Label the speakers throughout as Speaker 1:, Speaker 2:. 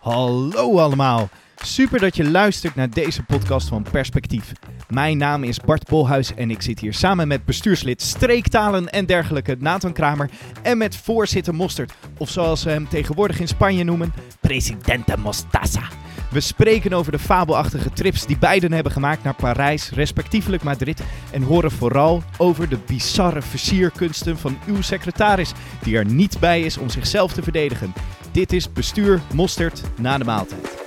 Speaker 1: Hallo allemaal. Super dat je luistert naar deze podcast van Perspectief. Mijn naam is Bart Bolhuis en ik zit hier samen met bestuurslid Streektalen en dergelijke Nathan Kramer en met voorzitter Mostert, of zoals ze hem tegenwoordig in Spanje noemen, Presidente Mostaza. We spreken over de fabelachtige trips die beiden hebben gemaakt naar Parijs, respectievelijk Madrid, en horen vooral over de bizarre versierkunsten van uw secretaris, die er niet bij is om zichzelf te verdedigen. Dit is Bestuur Mosterd na de maaltijd.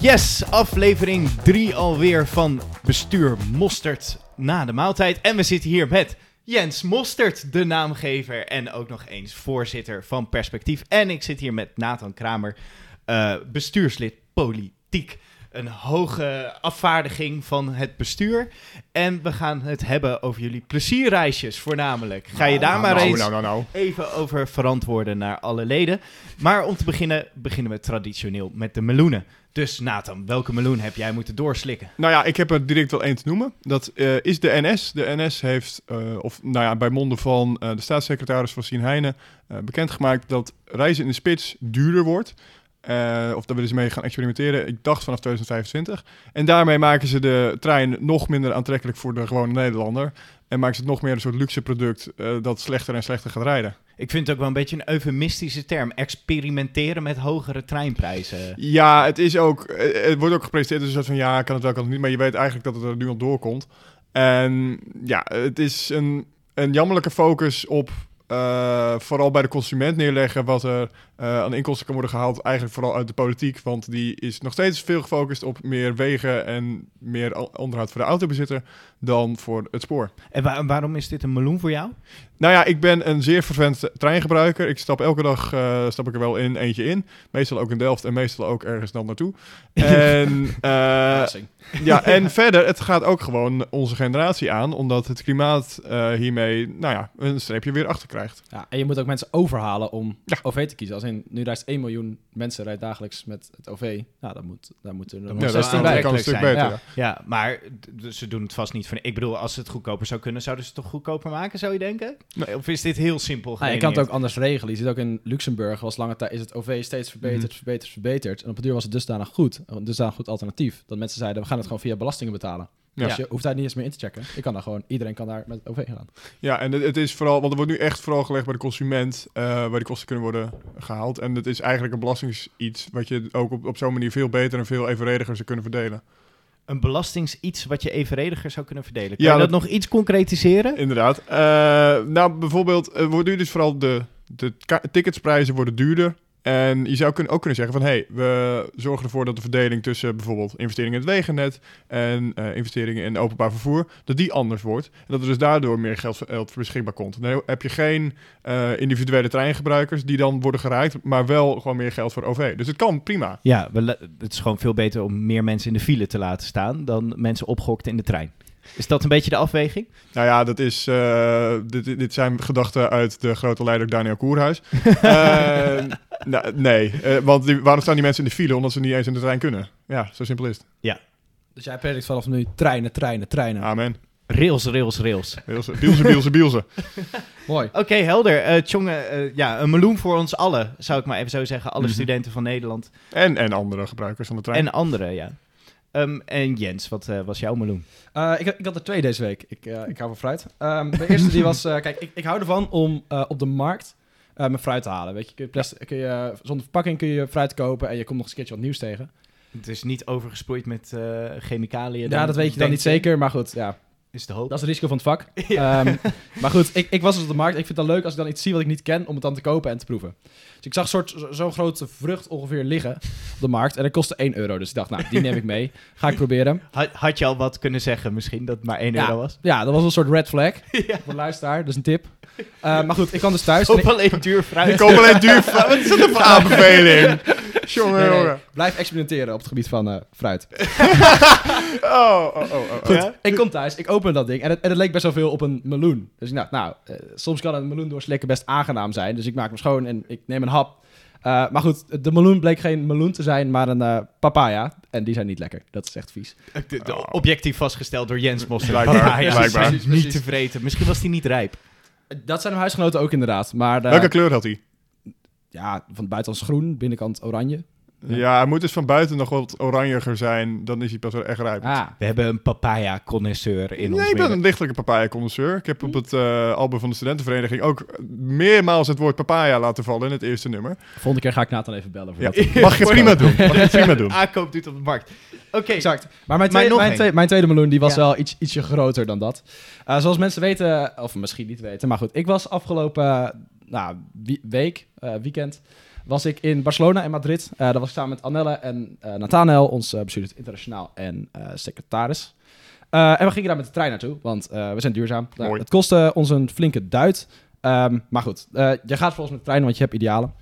Speaker 1: Yes, aflevering 3 alweer van Bestuur Mosterd na de maaltijd. En we zitten hier met Jens Mostert, de naamgever en ook nog eens voorzitter van Perspectief. En ik zit hier met Nathan Kramer, eh, bestuurslid politiek. Een hoge afvaardiging van het bestuur. En we gaan het hebben over jullie plezierreisjes voornamelijk. Ga je daar maar
Speaker 2: nou,
Speaker 1: eens
Speaker 2: Nou, nou, nou.
Speaker 1: even over verantwoorden naar alle leden. Maar om te beginnen, beginnen we traditioneel met de meloenen. Dus Nathan, welke meloen heb jij moeten doorslikken?
Speaker 2: Nou ja, ik heb er direct wel één te noemen. Dat eh, is de NS. De NS heeft, eh, of nou ja, bij monden van de staatssecretaris van Sien Heijnen, bekendgemaakt dat reizen in de spits duurder wordt. Eh, of daar willen ze mee gaan experimenteren. Ik dacht vanaf 2025. En daarmee maken ze de trein nog minder aantrekkelijk voor de gewone Nederlander. En maken ze het nog meer een soort luxe product eh, dat slechter en slechter gaat rijden.
Speaker 1: Ik vind het ook wel een beetje een eufemistische term. Experimenteren met hogere treinprijzen.
Speaker 2: Ja, het is ook. eh, Het wordt ook gepresenteerd als een soort van ja, kan het wel, kan het niet. Maar je weet eigenlijk dat het er nu al doorkomt. En ja, het is een, een jammerlijke focus op. eh, vooral bij de consument neerleggen wat er eh, aan inkomsten kan worden gehaald. Eigenlijk vooral uit de politiek. Want die is nog steeds veel gefocust op meer wegen en meer onderhoud voor de autobezitter. Dan voor het spoor.
Speaker 1: En wa- waarom is dit een meloen voor jou?
Speaker 2: Nou ja, ik ben een zeer vervent treingebruiker. Ik stap elke dag eh, stap ik er wel in, eentje in. Meestal ook in Delft en meestal ook ergens dan naartoe. En, eh, ja, en verder, het gaat ook gewoon onze generatie aan, omdat het klimaat eh, hiermee, nou ja, een streepje weer achter krijgt.
Speaker 3: Ja, en je moet ook mensen overhalen om
Speaker 2: Ja.
Speaker 3: OV te kiezen. Als in, nu reist 1 miljoen mensen rijdt dagelijks met het OV. Nou, dan moet, daar moeten er
Speaker 1: Dan
Speaker 3: nog
Speaker 1: moet
Speaker 2: Ja,
Speaker 1: wel
Speaker 2: dat
Speaker 3: 16
Speaker 2: kan,
Speaker 3: bij.
Speaker 2: kan een stuk beter.
Speaker 3: Ja.
Speaker 2: ja.
Speaker 1: Ja, maar ze doen het vast niet voor... Ik bedoel, als ze het goedkoper zou kunnen, zouden ze het toch goedkoper maken, zou je denken? Of is dit heel simpel
Speaker 3: Nou, je kan het ook anders regelen. Je ziet ook in Luxemburg, was lange tijd is het OV steeds verbeterd,
Speaker 2: Mhm.
Speaker 3: verbeterd, verbeterd. En op het duur was het dusdanig goed, een dusdanig goed alternatief, dat mensen zeiden, we gaan het gewoon via belastingen betalen.
Speaker 2: Ja.
Speaker 3: Dus je hoeft daar niet eens meer in te checken. Je kan daar gewoon, iedereen kan daar met het OV gaan.
Speaker 2: Ja, en het, het is vooral, want er wordt nu echt vooral gelegd bij de consument, eh, waar die kosten kunnen worden gehaald. En het is eigenlijk een belastingsiets wat je ook op, op zo'n manier veel beter en veel evenrediger zou kunnen verdelen.
Speaker 1: Een belastings iets wat je evenrediger zou kunnen verdelen. Kan
Speaker 2: Ja,
Speaker 1: je dat,
Speaker 2: dat-
Speaker 1: nog iets concretiseren?
Speaker 2: Inderdaad. Eh, nou, bijvoorbeeld, er wordt nu dus vooral de, de ticketsprijzen worden duurder. En je zou ook kunnen zeggen van, hé, hey, we zorgen ervoor dat de verdeling tussen bijvoorbeeld investeringen in het wegennet en eh, investeringen in openbaar vervoer, dat die anders wordt. En dat er dus daardoor meer geld, geld beschikbaar komt. Dan heb je geen eh, individuele treingebruikers die dan worden geraakt, maar wel gewoon meer geld voor OV. Dus het kan prima.
Speaker 1: Ja, het is gewoon veel beter om meer mensen in de file te laten staan dan mensen opgokten in de trein. Is dat een beetje de afweging?
Speaker 2: Nou ja, dat is, eh, dit, dit- zijn gedachten uit de grote leider Daniel Koerhuis. Eh, nou, nee, eh, want die, waarom staan die mensen in de file? Omdat ze niet eens in de trein kunnen. Ja, zo simpel is het.
Speaker 3: Dus jij predikt vanaf nu treinen, treinen, treinen.
Speaker 2: Amen.
Speaker 1: Rails, rails, rails.
Speaker 2: Bielse, bielse, bielse, bielse.
Speaker 3: Mooi.
Speaker 1: Oké, helder. Eh Tjonge, eh, ja, een meloen voor ons allen, zou ik maar even zo zeggen. Alle
Speaker 2: Mhm.
Speaker 1: studenten van Nederland
Speaker 2: En, en andere gebruikers van de trein.
Speaker 1: en anderen, ja. Ehm, en Jens, wat eh, was jouw meloen?
Speaker 3: Eh, ik, ik had er twee deze week. Ik, eh, ik hou van fruit. Ehm, de eerste die was... eh, kijk, ik, ik hou ervan om eh, op de markt eh, mijn fruit te halen. Weet je, kun je, plastic, kun je zonder verpakking kun je fruit kopen... en je komt nog eens een keertje wat nieuws tegen.
Speaker 1: Het is niet overgesproeid met eh, chemicaliën.
Speaker 3: Ja, dat weet je dan niet zeker. Maar goed, ja,
Speaker 1: Is de hoop.
Speaker 3: dat is het risico van het vak. Ehm, maar goed, ik, ik was dus op de markt. Ik vind het dan leuk als ik dan iets zie wat ik niet ken... om het dan te kopen en te proeven. Dus ik zag een soort, zo- zo'n grote vrucht ongeveer liggen op de markt. En dat kostte 1 euro. Dus ik dacht, nou, die neem ik mee. Ga ik proberen.
Speaker 1: Had, had je al wat kunnen zeggen misschien, dat het maar 1
Speaker 3: Ja.
Speaker 1: euro was?
Speaker 3: Ja, dat was een soort red flag.
Speaker 1: Ja.
Speaker 3: Voor de luisteraar, dus een tip. Eh, maar goed, ik kwam dus thuis. en
Speaker 1: Koop
Speaker 3: ik-
Speaker 1: alleen duur fruit.
Speaker 2: Ik koop alleen duur fruit. Wat is dat voor aanbeveling? Jongen,
Speaker 3: Nee, nee,
Speaker 2: jongen.
Speaker 3: Blijf experimenteren op het gebied van eh, fruit.
Speaker 2: Oh, oh, oh, oh.
Speaker 3: Goed,
Speaker 1: Ja?
Speaker 3: ik kom thuis, ik open dat ding en het, en het leek best wel veel op een meloen. Dus ik dacht, nou, eh, soms kan een meloen doorslikken best aangenaam zijn. Dus ik maak hem schoon en ik neem een hap. Eh, maar goed, de meloen bleek geen meloen te zijn, maar een eh, papaya. En die zijn niet lekker. Dat is echt vies.
Speaker 1: De- de- Objectief vastgesteld door Jens Mosser.
Speaker 2: Blijkbaar,
Speaker 1: Ja, ja,
Speaker 2: blijkbaar.
Speaker 1: precies, Niet te vreten. Misschien was die niet rijp.
Speaker 3: Dat zijn mijn huisgenoten ook inderdaad. Maar eh,
Speaker 2: Welke kleur had hij?
Speaker 3: Ja, van de buitenkant grgroen, binnenkant oranje.
Speaker 2: Ja, hij moet dus van buiten nog wat oranjiger zijn. Dan is hij pas wel echt rijp.
Speaker 3: Ah,
Speaker 1: We hebben een papaya-connoisseur in ons
Speaker 2: nee, ik ben een lichtelijke papaya-connoisseur. Ik heb op het eh, album van de studentenvereniging ook meermaals het woord papaya laten vallen in het eerste nummer.
Speaker 3: volgende keer ga ik Nathan even bellen. Voor
Speaker 2: Ja,
Speaker 3: dat.
Speaker 2: mag je prima doen. Mag je prima doen.
Speaker 1: Aankoop doet op de markt. Oké,
Speaker 3: Exact. Maar mijn, tweede, mijn, tweede, mijn tweede meloen die was
Speaker 1: Ja.
Speaker 3: wel iets, ietsje groter dan dat. Eh, zoals mensen weten, of misschien niet weten, maar goed. Ik was afgelopen nou, week, eh, weekend, was ik in Barcelona en Madrid. Eh daar was ik samen met Annelle en eh Nathanael, ons bestuurder internationaal en secretaris. En we gingen daar met de trein naartoe, want we zijn duurzaam.
Speaker 2: Mooi.
Speaker 3: het kostte ons een flinke duit. Ehm, maar goed, je gaat volgens met de trein, want je hebt idealen.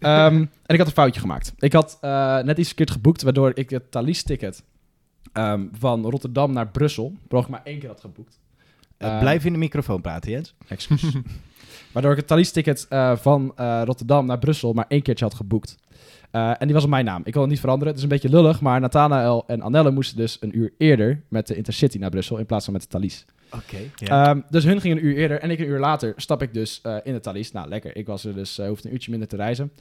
Speaker 3: Ehm, en ik had een foutje gemaakt. Ik had net iets verkeerd geboekt, waardoor ik het Thalys-ticket ehm, van Rotterdam naar Brussel, per maar één keer had geboekt.
Speaker 1: Blijf in de microfoon praten, Jens.
Speaker 3: Excuus. Waardoor ik het Thalys-ticket eh, van eh, Rotterdam naar Brussel maar één keertje had geboekt. Eh, en die was op mijn naam. Ik kon het niet veranderen. Het is een beetje lullig, maar Nathanael en Annelle moesten dus een uur eerder met de Intercity naar Brussel in plaats van met de Thalys.
Speaker 1: Oké.
Speaker 3: Ehm, dus hun gingen een uur eerder en ik een uur later stap ik dus in de Thalys. Nou, lekker. Ik was er dus, hoefde een uurtje minder te reizen.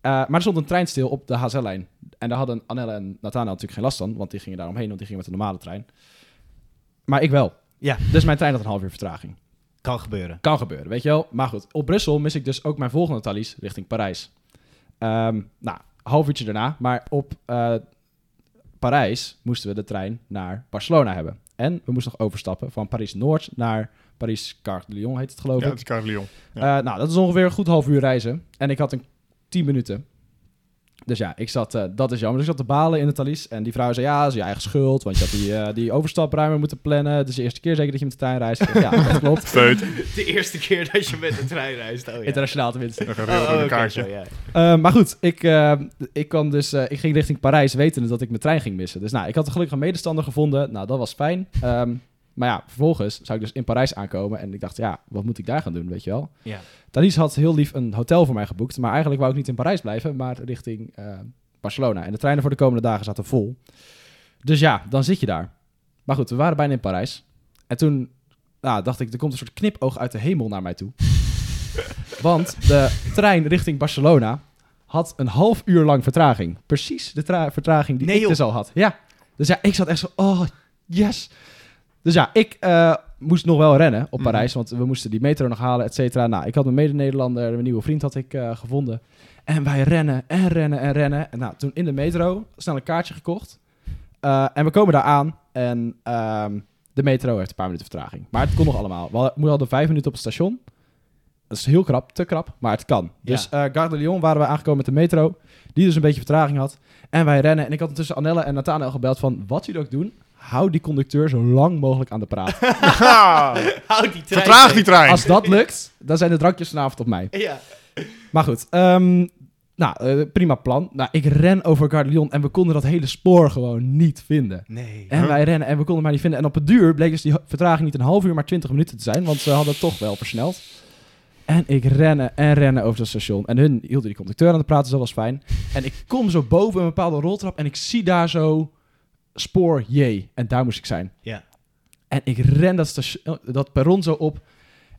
Speaker 3: Maar er stond een trein stil op de HZ-lijn. En daar hadden Annelle en Nathanael natuurlijk geen last van, want die gingen daaromheen, want die gingen met de normale trein. Maar ik wel.
Speaker 1: Ja.
Speaker 3: Dus mijn trein had een half uur vertraging.
Speaker 1: Kan gebeuren.
Speaker 3: Kan gebeuren, weet je wel. Maar goed, op Brussel mis ik dus ook mijn volgende Thalys richting Parijs. Um, nou, een half uurtje daarna. Maar op uh, Parijs moesten we de trein naar Barcelona hebben. En we moesten nog overstappen van Parijs-Noord naar Parijs-Car de Lyon, heet het geloof
Speaker 2: Ja,
Speaker 3: ik.
Speaker 2: dat is Car de Lyon. Ja.
Speaker 3: Uh, nou, dat is ongeveer een goed half uur reizen. En ik had een 10 minuten. Dus ja, ik zat, uh, dat is jammer. Dus ik zat te balen in de Thalys. En die vrouw zei, ja, dat is je eigen schuld. Want je had die, uh, die overstap ruimer moeten plannen. Het is de eerste keer zeker dat je met de trein reist. ja, dat klopt.
Speaker 2: Feut.
Speaker 1: De eerste keer dat je met de trein reist. Oh, ja.
Speaker 3: Internationaal tenminste.
Speaker 2: Dan gaat
Speaker 1: Oh,
Speaker 2: een
Speaker 1: oké,
Speaker 2: kaartje.
Speaker 1: zo, ja.
Speaker 3: Uh, maar goed, ik, uh, ik, kwam dus, uh, ik ging richting Parijs wetende dat ik mijn trein ging missen. Dus nou, ik had gelukkig een medestander gevonden. Nou, dat was fijn. Um, maar ja, vervolgens zou ik dus in Parijs aankomen. En ik dacht, ja, wat moet ik daar gaan doen, weet je wel?
Speaker 1: Ja.
Speaker 3: Thalys had heel lief een hotel voor mij geboekt. Maar eigenlijk wou ik niet in Parijs blijven, maar richting uh, Barcelona. En de treinen voor de komende dagen zaten vol. Dus ja, dan zit je daar. Maar goed, we waren bijna in Parijs. En toen nou, dacht ik, er komt een soort knipoog uit de hemel naar mij toe. Want de trein richting Barcelona had een half uur lang vertraging. Precies de vertraging die
Speaker 1: nee,
Speaker 3: ik dus al had. Ja. Dus ja, ik zat echt zo, oh, yes. Dus ja, ik uh, moest nog wel rennen op Parijs, mm. want we moesten die metro nog halen, et cetera. Nou, ik had mijn mede-Nederlander, mijn nieuwe vriend had ik uh, gevonden. En wij rennen en rennen en rennen. En nou, toen in de metro, snel een kaartje gekocht. Uh, en we komen daar aan en um, de metro heeft een paar minuten vertraging. Maar het kon nog allemaal. We hadden, vijf minuten op het station. Dat is heel krap, te krap, maar het kan. Ja. Dus uh, Gare de Lyon waren we aangekomen met de metro, die dus een beetje vertraging had. En wij rennen. En ik had intussen Annelle en Nathanael gebeld van, wat jullie ook doen, hou die conducteur zo lang mogelijk aan de praat.
Speaker 1: hou die trein.
Speaker 2: Vertraag die trein.
Speaker 3: Als dat lukt, dan zijn de drankjes vanavond op mij.
Speaker 1: Ja.
Speaker 3: Maar goed, um, nou, uh, prima plan. Nou, ik ren over Gare de Lyon en we konden dat hele spoor gewoon niet vinden.
Speaker 1: Nee.
Speaker 3: En huh? wij rennen en we konden het maar niet vinden. En op het duur bleek dus die vertraging niet een half uur, maar 20 minuten te zijn. Want ze hadden het toch wel versneld. En ik rennen en rennen over het station. En hun hielden die conducteur aan het praten, dus dat was fijn. En ik kom zo boven een bepaalde roltrap en ik zie daar zo spoor J. En daar moest ik zijn.
Speaker 1: Ja.
Speaker 3: En ik ren dat, station, dat perron zo op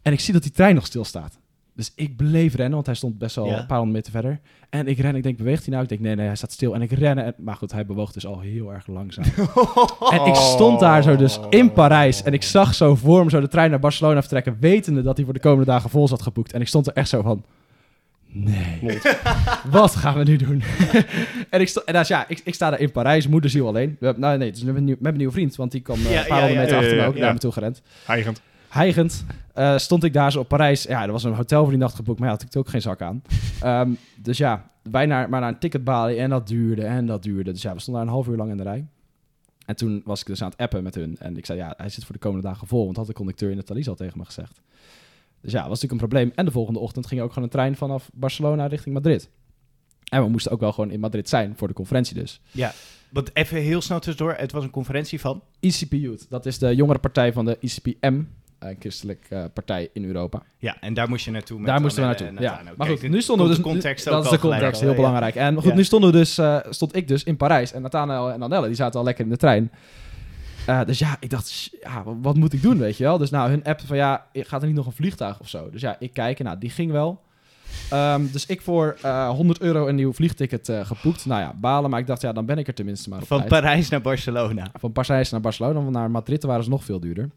Speaker 3: en ik zie dat die trein nog stilstaat. Dus ik bleef rennen, want hij stond best wel ja. een paar honderd meter verder. En ik ren, ik denk, beweegt hij nou? Ik denk, nee, nee, hij staat stil. En ik ren, en, maar goed, hij bewoog dus al heel erg langzaam. en ik stond daar zo dus in Parijs en ik zag zo voor me zo de trein naar Barcelona vertrekken, wetende dat hij voor de komende dagen vol zat geboekt. En ik stond er echt zo van, nee, wat gaan we nu doen? en ik, en dus, ja, ik, ik sta daar in Parijs, moederziel alleen. We, nou nee, dus met, met mijn nieuwe vriend, want die kwam uh,
Speaker 1: Ja,
Speaker 3: een paar honderd
Speaker 1: ja,
Speaker 3: meter achter me ook naar me toe gerend.
Speaker 2: Heigend.
Speaker 3: Heigend uh, stond ik daar zo op Parijs. Ja, er was een hotel voor die nacht geboekt, maar ja, had ik ook geen zak aan. Um, dus ja, wij naar, maar naar een ticketbalie en dat duurde en dat duurde. Dus ja, we stonden daar een half uur lang in de rij. En toen was ik dus aan het appen met hun. En ik zei, ja, hij zit voor de komende dagen vol. Want had de conducteur in de Thalys al tegen me gezegd. Dus ja, dat was natuurlijk een probleem. En de volgende ochtend ging ook gewoon een trein vanaf Barcelona richting Madrid. En we moesten ook wel gewoon in Madrid zijn voor de conferentie dus.
Speaker 1: Ja, want even heel snel tussendoor. Het was een conferentie van...
Speaker 3: ICP Youth, dat is de jongere partij van de ICPM. een christelijke partij in Europa.
Speaker 1: Ja, en daar moest je naartoe. Met
Speaker 3: Daar moesten we naartoe.
Speaker 1: en
Speaker 3: Ja. Maar goed, nu stonden we dus.
Speaker 1: de context
Speaker 3: dat is de context, heel belangrijk. En goed,
Speaker 1: Ja.
Speaker 3: nu stonden we dus, eh, stond ik dus in Parijs. En Nathanael en Annelle, die zaten al lekker in de trein. Eh, dus ja, ik dacht, ja, wa- wat moet ik doen, weet je wel? Dus nou, hun app van ja, gaat er niet nog een vliegtuig of zo? Dus ja, ik kijk en nou, die ging wel. Ehm, dus ik voor eh 100 euro een nieuw vliegticket eh, geboekt. Nou ja, balen, maar ik dacht, ja, dan ben ik er tenminste maar op
Speaker 1: Van
Speaker 3: tijd.
Speaker 1: Parijs naar Barcelona.
Speaker 3: Van Parijs naar Barcelona, want naar Madrid waren ze nog veel duurder.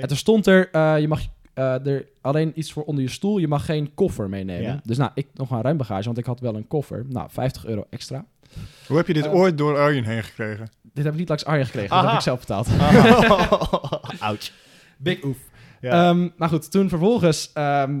Speaker 3: En toen stond er, je mag er alleen iets voor onder je stoel, je mag geen koffer meenemen.
Speaker 1: Ja.
Speaker 3: Dus nou, ik nog een ruim bagage, want ik had wel een koffer. Nou, 50 euro extra.
Speaker 2: Hoe heb je dit
Speaker 3: Eh,
Speaker 2: ooit door Arjen heen gekregen?
Speaker 3: Dit heb ik niet langs Arjen gekregen, dat heb ik zelf betaald.
Speaker 1: Ouch.
Speaker 3: Big oef.
Speaker 1: Ja.
Speaker 3: Ehm, maar goed, toen vervolgens ehm,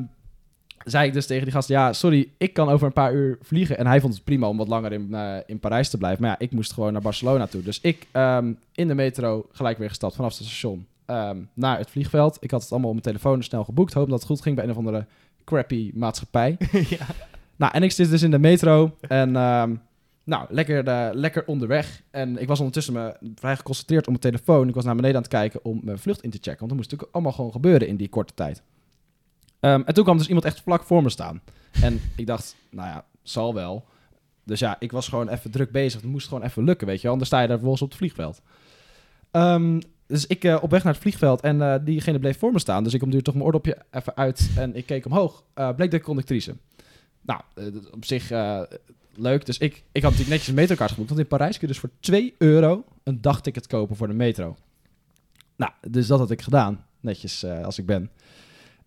Speaker 3: zei ik dus tegen die gast... Ja, sorry, ik kan over een paar uur vliegen. En hij vond het prima om wat langer in, eh, in Parijs te blijven. Maar ja, ik moest gewoon naar Barcelona toe. Dus ik ehm, in de metro gelijk weer gestapt vanaf het station ehm, naar het vliegveld. Ik had het allemaal op mijn telefoon snel geboekt. Hoop dat het goed ging bij een of andere crappy maatschappij.
Speaker 1: ja.
Speaker 3: Nou, en ik zit dus in de metro en ehm, nou, lekker, eh, lekker onderweg. En ik was ondertussen me vrij geconcentreerd op mijn telefoon. Ik was naar beneden aan het kijken om mijn vlucht in te checken. Want dat moest natuurlijk allemaal gewoon gebeuren in die korte tijd. Ehm, en toen kwam dus iemand echt vlak voor me staan. En ik dacht, nou ja, zal wel. Dus ja, ik was gewoon even druk bezig. Het moest gewoon even lukken, weet je wel. Anders sta je daar vervolgens op het vliegveld. Ehm, dus ik eh, op weg naar het vliegveld en eh, diegene bleef voor me staan. Dus ik omduurde toch mijn oordopje even uit en ik keek omhoog. Bleek de conductrice. Nou, eh, op zich eh, leuk. Dus ik, ik had natuurlijk netjes een metrokaart geboekt. Want in Parijs kun je dus voor 2 euro een dagticket kopen voor de metro. Nou, dus dat had ik gedaan. Netjes eh, als ik ben.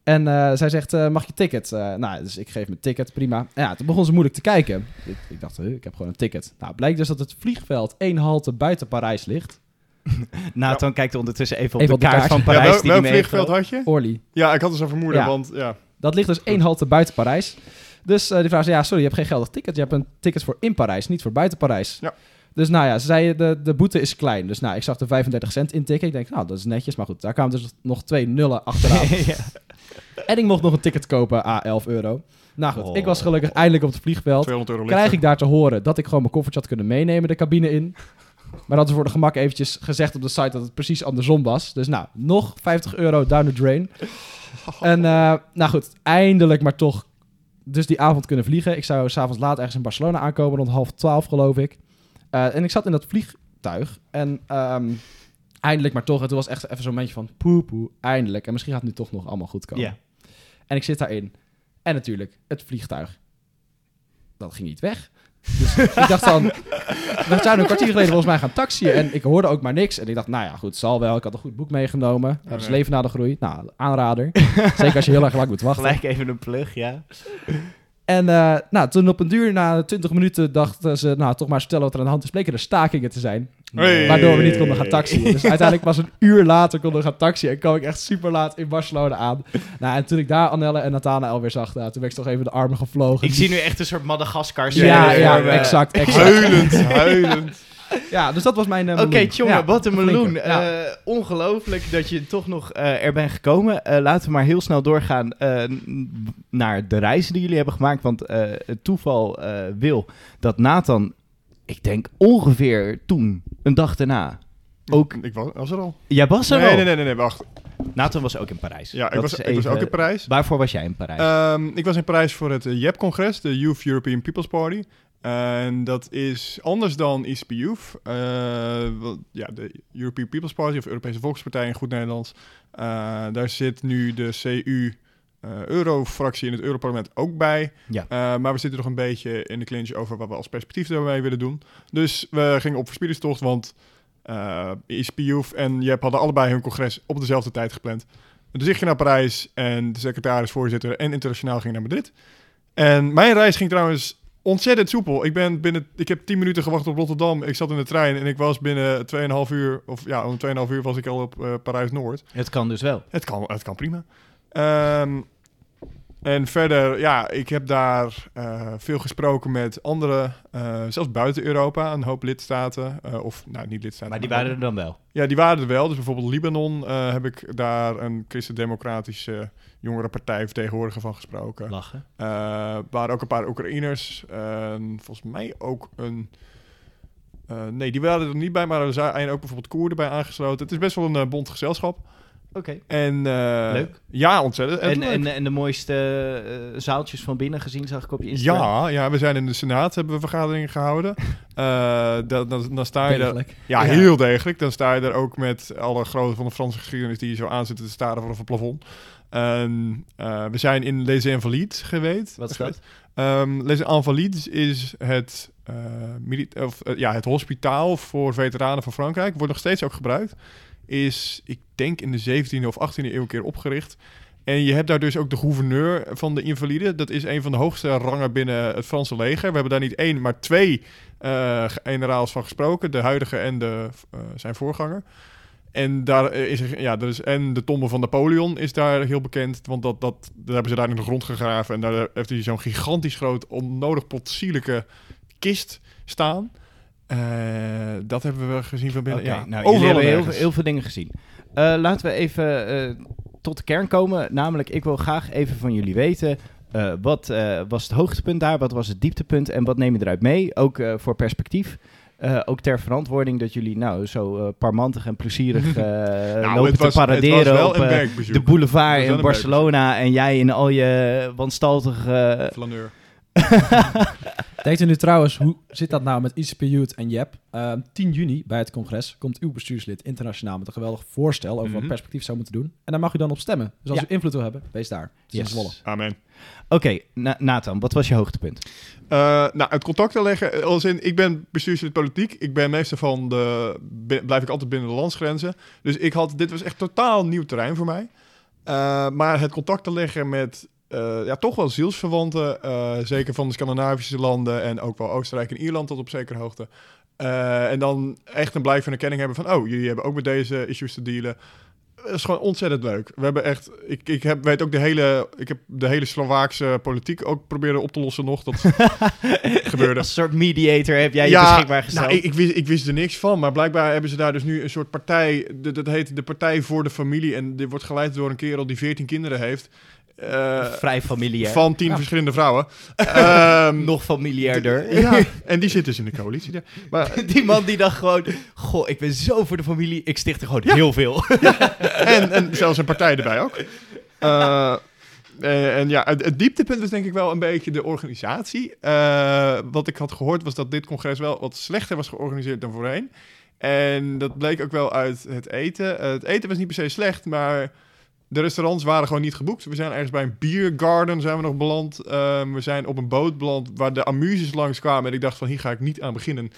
Speaker 3: En eh, zij zegt, eh, mag je ticket? Eh, nou, dus ik geef mijn ticket, prima. En ja, toen begon ze moeilijk te kijken. Ik, ik dacht, ik heb gewoon een ticket. Nou, blijkt dus dat het vliegveld één halte buiten Parijs ligt.
Speaker 1: Nathan kijkt ondertussen even op
Speaker 3: Even
Speaker 1: de
Speaker 3: op de
Speaker 1: kaart
Speaker 3: kaart.
Speaker 1: van
Speaker 2: Ja,
Speaker 1: Parijs
Speaker 2: wel,
Speaker 1: die
Speaker 2: welk vliegveld had je?
Speaker 3: Orly.
Speaker 2: Ja, ik had dus een vermoeden,
Speaker 3: Ja.
Speaker 2: want ja.
Speaker 3: Dat ligt dus één halte buiten Parijs. Dus eh, die vrouw zei, ja, sorry, je hebt geen geldig ticket. Je hebt een ticket voor in Parijs, niet voor buiten Parijs.
Speaker 2: Ja.
Speaker 3: Dus nou ja, ze zei, de, de boete is klein. Dus nou, ik zag de 35 cent intikken. Ik denk, nou, dat is netjes. Maar goed, daar kwamen dus nog twee nullen achteraan.
Speaker 1: ja.
Speaker 3: en ik mocht nog een ticket kopen, a 11 euro. Nou goed,
Speaker 1: Oh.
Speaker 3: ik was gelukkig eindelijk op het vliegveld.
Speaker 2: 200 euro
Speaker 3: Krijg ik daar te horen dat ik gewoon mijn koffertje had kunnen meenemen de cabine in. Maar dat is voor de gemak eventjes gezegd op de site dat het precies andersom was. Dus nou, nog 50 euro down the drain. En eh, nou goed, eindelijk maar toch dus die avond kunnen vliegen. Ik zou s'avonds laat ergens in Barcelona aankomen, rond half twaalf geloof ik. Eh, en ik zat in dat vliegtuig en ehm, eindelijk maar toch. En toen was echt even zo'n momentje van poe poe, eindelijk. En misschien gaat het nu toch nog allemaal goed komen.
Speaker 1: Ja.
Speaker 3: En ik zit daarin. En natuurlijk, het vliegtuig. Dat ging niet weg. Dus ik dacht dan... We zouden een kwartier geleden volgens mij gaan taxiën. En ik hoorde ook maar niks. En ik dacht, nou ja, goed, zal wel. Ik had een goed boek meegenomen. Dat is. Leven na de Groei. Nou, aanrader. Zeker als je heel erg lang moet wachten.
Speaker 1: Gelijk even een plug, ja.
Speaker 3: En eh, nou, toen op een duur, na 20 minuten, dachten ze... Nou, toch maar vertellen wat er aan de hand is. Bleken er stakingen te zijn.
Speaker 2: Hey.
Speaker 3: Waardoor we niet konden gaan taxiën. Dus uiteindelijk was een uur later konden we gaan taxiën. En kwam ik echt super laat in Barcelona aan. Nou, en toen ik daar Annelle en Nathanael weer zag, nou, toen ben ik toch even de armen gevlogen.
Speaker 1: Ik zie nu echt een soort Madagaskar
Speaker 3: Ja, ja, exact, exact.
Speaker 2: Huilend, huilend.
Speaker 3: Ja, dus dat was mijn eh,
Speaker 1: Oké, jongen,
Speaker 3: Ja,
Speaker 1: wat een meloen.
Speaker 3: Ja.
Speaker 1: Eh, ongelooflijk dat je toch nog eh, er bent gekomen. Eh, laten we maar heel snel doorgaan eh, naar de reizen die jullie hebben gemaakt. Want eh, het toeval eh, wil dat Nathan, ik denk ongeveer toen, een dag daarna... Ook,
Speaker 2: Ik was, was er al.
Speaker 1: jij was er
Speaker 2: Nee,
Speaker 1: al?
Speaker 2: nee, nee, nee, nee, wacht.
Speaker 1: Nathan was ook in Parijs.
Speaker 2: Ja, ik was, ik ook in Parijs.
Speaker 1: Waarvoor was jij in Parijs?
Speaker 2: Ehm, ik was in Parijs voor het eh, JEP-congres, de Youth European People's Party. En dat is anders dan ISP Youth. Eh, wel, ja, de European People's Party, of Europese Volkspartij in goed Nederlands. Eh, daar zit nu de CU eh, Euro-fractie in het Europarlement ook bij.
Speaker 1: Ja.
Speaker 2: Eh, maar we zitten nog een beetje in de clinch over wat we als perspectief daarmee willen doen. Dus we gingen op verspiedingstocht, want eh ISP Youth en JEP hadden allebei hun congres op dezelfde tijd gepland. Dus ik ging naar Parijs en de secretaris, voorzitter en internationaal ging naar Madrid. En mijn reis ging trouwens ontzettend soepel. Ik, ben binnen, ik heb 10 minuten gewacht op Rotterdam. Ik zat in de trein en ik was binnen 2,5 uur, of ja, om 2,5 uur was ik al op eh, Parijs-Noord.
Speaker 1: het kan dus wel.
Speaker 2: Het kan, het kan prima. Ehm, en verder, ja, ik heb daar eh, veel gesproken met andere, eh, zelfs buiten Europa, een hoop lidstaten. eh, of, nou, niet lidstaten.
Speaker 1: Maar die waren er dan wel.
Speaker 2: Ja, die waren er wel. Dus bijvoorbeeld Libanon heb ik daar een christendemocratische jongerenpartij vertegenwoordiger van gesproken.
Speaker 1: Lachen.
Speaker 2: Waren ook een paar Oekraïners. en volgens mij ook een... nee, die waren er niet bij, maar er zijn ook bijvoorbeeld Koerden bij aangesloten. Het is best wel een bond gezelschap.
Speaker 1: Oké.
Speaker 2: En, eh,
Speaker 1: Leuk.
Speaker 2: Ja, ontzettend.
Speaker 1: En, en, en de mooiste eh, zaaltjes van binnen gezien, zag ik op je Instagram.
Speaker 2: ja, ja, we zijn in de Senaat, hebben we vergaderingen gehouden. Eh, dan, dan, dan sta je daar... Ja,
Speaker 1: Ja.
Speaker 2: heel degelijk. Dan sta je er ook met alle grote van de Franse geschiedenis die je zo aan zitten te staren vanaf het plafond. We zijn in Les Invalides geweest.
Speaker 1: Wat is dat?
Speaker 2: Ehm, Les Invalides is het, of, ja, het hospitaal voor veteranen van Frankrijk. Wordt nog steeds ook gebruikt. Is, ik denk, in de 17e of 18e eeuw een keer opgericht. En je hebt daar dus ook de gouverneur van de invaliden. Dat is een van de hoogste rangen binnen het Franse leger. We hebben daar niet één, maar twee eh, generaals van gesproken. De huidige en de, eh, zijn voorganger. En daar eh, is ja, is, en de tombe van Napoleon is daar heel bekend. Want dat, dat, dat hebben ze daar in de grond gegraven. En daar heeft hij zo'n gigantisch groot, onnodig potsierlijke kist staan. Eh, dat hebben we gezien van binnen.
Speaker 1: Oké,
Speaker 2: ja,
Speaker 1: nou,
Speaker 2: overal
Speaker 1: hebben
Speaker 2: en
Speaker 1: heel, heel veel dingen gezien. Eh, laten we even eh, tot de kern komen. Namelijk, ik wil graag even van jullie weten... wat was het hoogtepunt daar? Wat was het dieptepunt? En wat neem je eruit mee? Ook voor perspectief. Ook ter verantwoording dat jullie nou zo parmantig en plezierig
Speaker 2: Nou,
Speaker 1: lopen
Speaker 2: was,
Speaker 1: te paraderen op de boulevard in Barcelona. En jij in al je wanstaltige...
Speaker 2: Flaneur.
Speaker 3: Denkt u nu trouwens, hoe zit dat nou met ICP Youth en JEP? Eh, 10 juni bij het congres komt uw bestuurslid internationaal met een geweldig voorstel over
Speaker 2: Mhm.
Speaker 3: wat perspectief zou moeten doen. En daar mag u dan op stemmen. Dus als
Speaker 1: Ja.
Speaker 3: u invloed wil hebben, wees daar.
Speaker 1: Yes.
Speaker 3: Zwolle.
Speaker 2: Amen.
Speaker 1: Oké, Na- Nathan, wat was je hoogtepunt?
Speaker 2: Eh, nou, het contact te leggen. eh, Als in, ik ben bestuurslid politiek. Ik ben meester van de. blijf ik altijd binnen de landsgrenzen. Dus ik had. Dit was echt totaal nieuw terrein voor mij. Eh, maar het contact te leggen met. Eh, ja, toch wel zielsverwanten. eh, zeker van de Scandinavische landen. En ook wel Oostenrijk en Ierland tot op zekere hoogte. Eh, en dan echt een blijk van erkenning hebben van. Oh, jullie hebben ook met deze issues te dealen. Dat is gewoon ontzettend leuk. We hebben echt. Ik, ik heb, weet ook de hele. Ik heb de hele Slovaakse politiek ook proberen op te lossen nog. Dat gebeurde.
Speaker 1: Als soort mediator heb jij je beschikbaar gesteld.
Speaker 2: nou, ik, ik, wist, ik wist er niks van. Maar blijkbaar hebben ze daar dus nu een soort partij. de- Dat heet de Partij voor de Familie. En dit wordt geleid door een kerel die 14 kinderen heeft. Eh,
Speaker 1: Vrij familiair.
Speaker 2: van 10
Speaker 3: Ja.
Speaker 2: verschillende vrouwen. Ehm,
Speaker 1: Nog familiairder.
Speaker 2: ja, en die zit dus in de coalitie. Maar,
Speaker 1: Die man die dacht gewoon... Goh, ik ben zo voor de familie. Ik sticht er gewoon heel veel.
Speaker 2: en, en zelfs een partij erbij ook. Eh, en ja, het, het dieptepunt was denk ik wel een beetje de organisatie. Eh, wat ik had gehoord was dat dit congres wel wat slechter was georganiseerd dan voorheen. En dat bleek ook wel uit het eten. Het eten was niet per se slecht, maar de restaurants waren gewoon niet geboekt. We zijn ergens bij een beer garden zijn we nog beland. Ehm, we zijn op een boot beland waar de amuses langs kwamen. En ik dacht van, hier ga ik niet aan beginnen.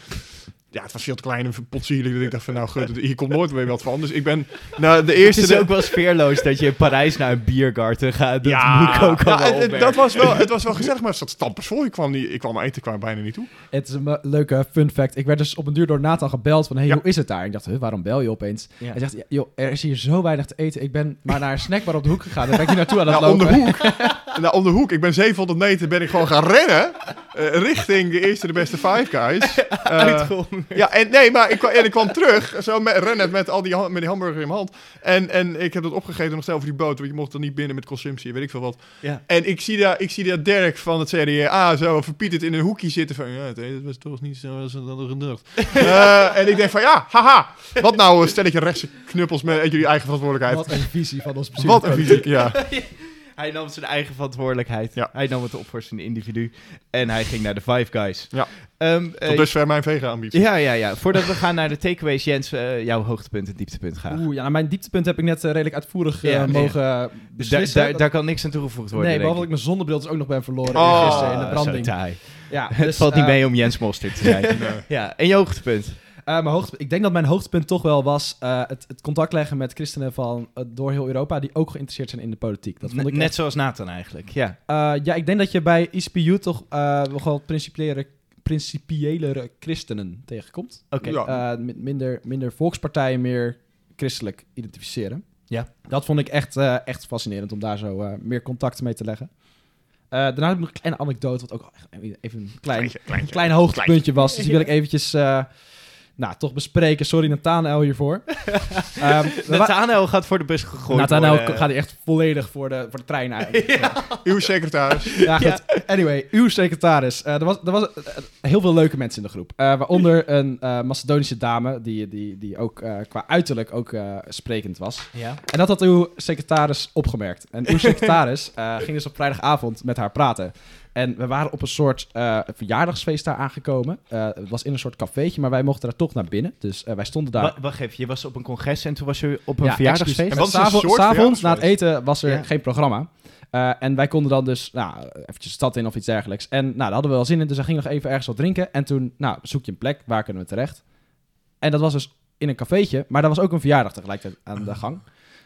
Speaker 2: Ja, het was veel te klein en potsierlijk. Dat ik dacht van, nou gut, hier komt nooit meer wat van. Dus ik ben nou, de
Speaker 1: Het
Speaker 2: eerste...
Speaker 1: is
Speaker 2: de-
Speaker 1: ook wel sfeerloos dat je in Parijs naar een biergarten gaat. Dat moet ik ook al
Speaker 2: ja, het- het- dat was wel, het was wel gezellig, maar het zat stampers vol. Ik kwam, niet, ik kwam eten kwam bijna niet toe.
Speaker 3: Het is een leuke fun fact. Ik werd dus op een duur door Nathan gebeld van, hey,
Speaker 2: Ja.
Speaker 3: hoe is het daar? Ik dacht, huh, waarom bel je opeens?
Speaker 1: Ja.
Speaker 3: Hij zegt, ja, joh, er is hier zo weinig te eten. Ik ben maar naar een snackbar op de hoek gegaan. Daar ben ik nu naartoe aan het
Speaker 2: Nou, om de
Speaker 3: lopen.
Speaker 2: hoek. nou, om de hoek. Ik ben 700 meter ben ik gewoon gaan rennen. eh, richting de eerste de beste Five Guys. Eh,
Speaker 1: Uitgehongerd.
Speaker 2: ja, en nee, maar ik, kwam- en ik kwam terug. Zo met, rennend met, al die, met die hamburger in mijn hand. En, en ik heb dat opgegeten nog zelf voor die boot. Want je mocht er niet binnen met consumptie, weet ik veel wat.
Speaker 1: Ja.
Speaker 2: En ik zie daar, ik zie daar Dirk van het CDA zo verpieterd in een hoekje zitten van... Ja, het was toch niet zo als hadden gedacht. Eh, en ik denk van ja, haha. Wat nou een stelletje rechtse knuppels met jullie eigen verantwoordelijkheid.
Speaker 3: Wat een visie van ons bestuur.
Speaker 2: Wat een visie, ja.
Speaker 1: Hij nam zijn eigen verantwoordelijkheid.
Speaker 2: Ja.
Speaker 1: Hij nam het op voor zijn individu. En hij ging naar de Five Guys.
Speaker 2: Ja.
Speaker 1: Ehm, eh,
Speaker 2: Tot dusver mijn vega-ambitie.
Speaker 1: ja, ja, ja. Voordat we gaan naar de takeaways, Jens, eh, jouw hoogtepunt en dieptepunt gaan.
Speaker 3: Oeh, ja, nou, mijn dieptepunt heb ik net eh, redelijk uitvoerig
Speaker 1: Ja, nee.
Speaker 3: mogen
Speaker 1: Daar,
Speaker 3: beslissen.
Speaker 1: daar, daar kan niks aan toegevoegd worden.
Speaker 3: nee, behalve dat ik mijn zonnebril dus ook nog ben verloren
Speaker 2: Oh,
Speaker 3: gisteren in de
Speaker 1: zo
Speaker 3: branding.
Speaker 1: taai.
Speaker 3: Ja,
Speaker 1: Het
Speaker 3: dus,
Speaker 1: valt niet mee om Jens Mostert te zijn.
Speaker 2: Nee.
Speaker 1: ja, en je hoogtepunt?
Speaker 3: Eh, mijn hoogtepunt, ik denk dat mijn hoogtepunt toch wel was eh, het, het contact leggen met christenen van eh, door heel Europa die ook geïnteresseerd zijn in de politiek. Dat vond ik
Speaker 1: Net
Speaker 3: echt-
Speaker 1: zoals Nathan eigenlijk, ja.
Speaker 3: Eh, ja, ik denk dat je bij ICPU toch eh wel principiële, principiëlere christenen tegenkomt.
Speaker 1: Oké.
Speaker 2: Ja.
Speaker 3: Eh, mi- minder, minder volkspartijen, meer christelijk identificeren.
Speaker 1: Ja.
Speaker 3: Dat vond ik echt, eh, echt fascinerend om daar zo eh, meer contact mee te leggen. Eh, daarna heb ik nog een kleine anekdote, wat ook echt even een klein,
Speaker 2: Kleintje, kleintje.
Speaker 3: klein hoogtepuntje was. Dus die wil ik eventjes eh, nou, toch bespreken. Sorry Nathanael hiervoor. Ehm, wa-
Speaker 1: Nathanael gaat voor de bus gegooid
Speaker 3: Nathanael
Speaker 1: worden.
Speaker 3: gaat echt volledig voor de, voor de trein uit. ja.
Speaker 2: Uw secretaris.
Speaker 3: Ja, goed. Anyway, uw secretaris. Eh, er was, er was eh, heel veel leuke mensen in de groep. Eh, waaronder een eh, Macedonische dame, die, die, die ook eh, qua uiterlijk ook eh, sprekend was.
Speaker 1: Ja.
Speaker 3: En dat had uw secretaris opgemerkt. En uw secretaris eh, ging dus op vrijdagavond met haar praten. En we waren op een soort eh, verjaardagsfeest daar aangekomen. Eh, het was in een soort cafeetje, maar wij mochten daar toch naar binnen. Dus eh, wij stonden daar.
Speaker 1: Wa- wacht even, je was op een congres en toen was je op een
Speaker 3: Ja,
Speaker 1: verjaardagsfeest?
Speaker 2: En wat een
Speaker 3: S'avonds- na het eten was er
Speaker 1: Ja.
Speaker 3: geen programma. En wij konden dan dus nou, eventjes de stad in of iets dergelijks. En nou, daar hadden we wel zin in, dus we gingen nog even ergens wat drinken. En toen nou, zoek je een plek, waar kunnen we terecht? En dat was dus in een cafeetje, maar daar was ook een verjaardag tegelijkertijd aan de gang.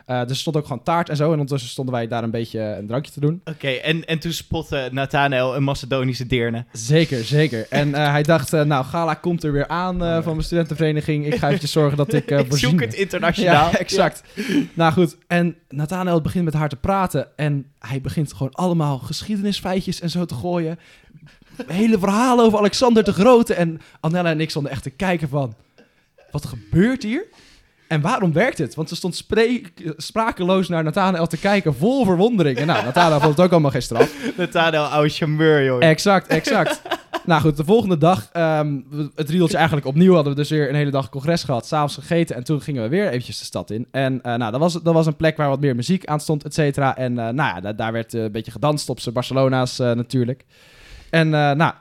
Speaker 3: Eh, dus er stond ook gewoon taart en zo. En ondertussen stonden wij daar een beetje een drankje te doen.
Speaker 1: Oké, en, en toen spotte Nathanael een Macedonische deerne.
Speaker 3: Zeker, zeker. En eh, hij dacht, eh, nou, Gala komt er weer aan eh, van mijn studentenvereniging. Ik ga eventjes zorgen dat ik
Speaker 1: ik zoek het internationaal.
Speaker 3: Ja, exact. Nou goed, en Nathanael begint met haar te praten. En hij begint gewoon allemaal geschiedenisfeitjes en zo te gooien. Hele verhalen over Alexander de Grote. En Annella en ik stonden echt te kijken van... Wat gebeurt hier? En waarom werkt het? Want ze stond sprakeloos naar Nathanael te kijken, vol verwondering. En nou, Nathanael vond het ook allemaal geen straf.
Speaker 1: Nathanael, oude charmeur, joh.
Speaker 3: Exact, exact. nou goed, de volgende dag, ehm, het riedeltje eigenlijk opnieuw, hadden we dus weer een hele dag congres gehad, s'avonds gegeten en toen gingen we weer eventjes de stad in. En eh, nou, dat was, dat was een plek waar wat meer muziek aan stond, et cetera. En eh, nou ja, da- daar werd eh, een beetje gedanst op z'n Barcelona's natuurlijk. En nou,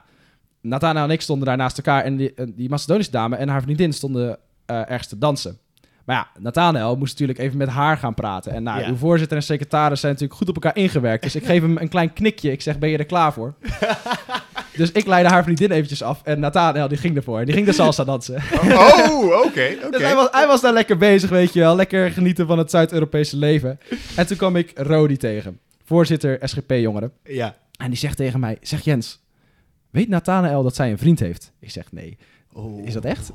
Speaker 3: Nathanael en ik stonden daar naast elkaar en die, die Macedonische dame en haar vriendin stonden ergens te dansen. Maar ja, Nathanael moest natuurlijk even met haar gaan praten. En nou,
Speaker 1: Ja.
Speaker 3: uw voorzitter en secretaris zijn natuurlijk goed op elkaar ingewerkt. Dus ik geef hem een klein knikje. Ik zeg, ben je er klaar voor? dus ik leidde haar vriendin eventjes af. En Nathanael, die ging ervoor. Die ging de salsa dansen.
Speaker 2: Oh, oké, oké.
Speaker 3: Dus hij was, hij was daar lekker bezig, weet je wel. Lekker genieten van het Zuid-Europese leven. En toen kwam ik Rodi tegen. Voorzitter SGP-jongeren.
Speaker 1: Ja.
Speaker 3: En die zegt tegen mij, zeg Jens, weet Nathanael dat zij een vriend heeft? Ik zeg, nee.
Speaker 1: Oh.
Speaker 3: Is dat echt?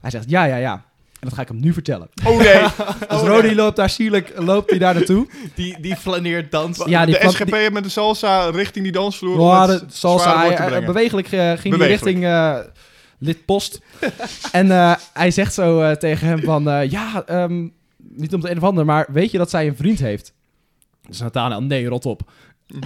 Speaker 3: Hij zegt, ja, ja, ja. En dat ga ik hem nu vertellen.
Speaker 2: Oh nee.
Speaker 3: Dus Rodi loopt daar sierlijk loopt hij daar naartoe.
Speaker 1: Die, die flaneert dans.
Speaker 3: Ja, die
Speaker 2: de SGP met de salsa richting die dansvloer.
Speaker 3: Ja,
Speaker 2: om
Speaker 3: de salsa, hij-
Speaker 2: brengen.
Speaker 3: bewegelijk eh, ging hij richting eh lidpost. en eh, hij zegt zo eh, tegen hem van... eh, ja, ehm, niet om het een of ander, maar weet je dat zij een vriend heeft? Dus Nathanael, nee, rot op.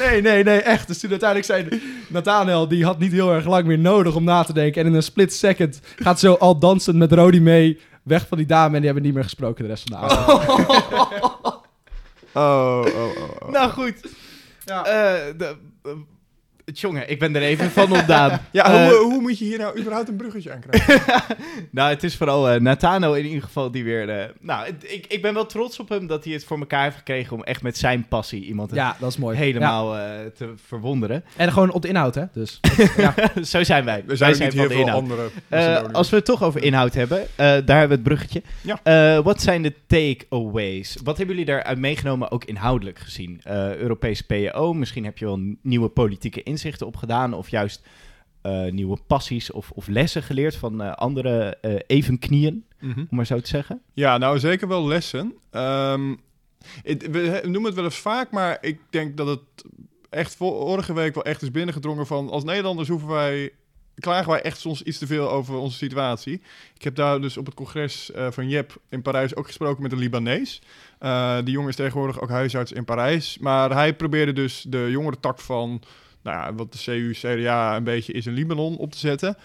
Speaker 3: nee, nee, nee, echt. Dus toen uiteindelijk zei Nathanael, die had niet heel erg lang meer nodig om na te denken. En in een split second gaat zo al dansend met Rodi mee weg van die dame. En die hebben niet meer gesproken de rest van de avond.
Speaker 2: Oh, oh, oh. oh.
Speaker 1: Nou goed.
Speaker 3: Ja.
Speaker 1: Eh, de, eh, Jongen, ik ben er even van ontdaan.
Speaker 2: Ja,
Speaker 1: Eh,
Speaker 2: hoe, hoe moet je hier nou überhaupt een bruggetje aan krijgen?
Speaker 1: nou, het is vooral eh Nathano in ieder geval die weer... eh, nou, ik, ik ben wel trots op hem dat hij het voor elkaar heeft gekregen... om echt met zijn passie iemand
Speaker 3: Ja, dat is mooi.
Speaker 1: helemaal eh, te verwonderen.
Speaker 3: En gewoon op de inhoud, hè? Dus. ja.
Speaker 1: Zo zijn wij. Wij
Speaker 2: zijn
Speaker 1: zijn
Speaker 2: niet
Speaker 1: van
Speaker 2: heel
Speaker 1: de
Speaker 2: veel
Speaker 1: inhoud.
Speaker 2: andere
Speaker 1: Eh, als we het toch over inhoud hebben, eh, daar hebben we het bruggetje.
Speaker 2: Ja.
Speaker 1: Eh, wat zijn de takeaways? Wat hebben jullie daaruit meegenomen, ook inhoudelijk gezien? Eh, Europese PO, misschien heb je wel nieuwe politieke inzichten opgedaan... of juist eh, nieuwe passies of, of lessen geleerd van eh, andere eh evenknieën,
Speaker 2: Mhm.
Speaker 1: om maar zo te zeggen.
Speaker 2: Ja, nou zeker wel lessen. Ehm, het- we noemen het wel eens vaak, maar ik denk dat het echt vorige week wel echt is binnengedrongen van... als Nederlanders hoeven wij, klagen wij echt soms iets te veel over onze situatie. Ik heb daar dus op het congres van JEP in Parijs ook gesproken met een Libanees. Die jongen is tegenwoordig ook huisarts in Parijs. Maar hij probeerde dus de jongere tak van... Nou ja, wat de CU, CDA een beetje is in Libanon op te zetten.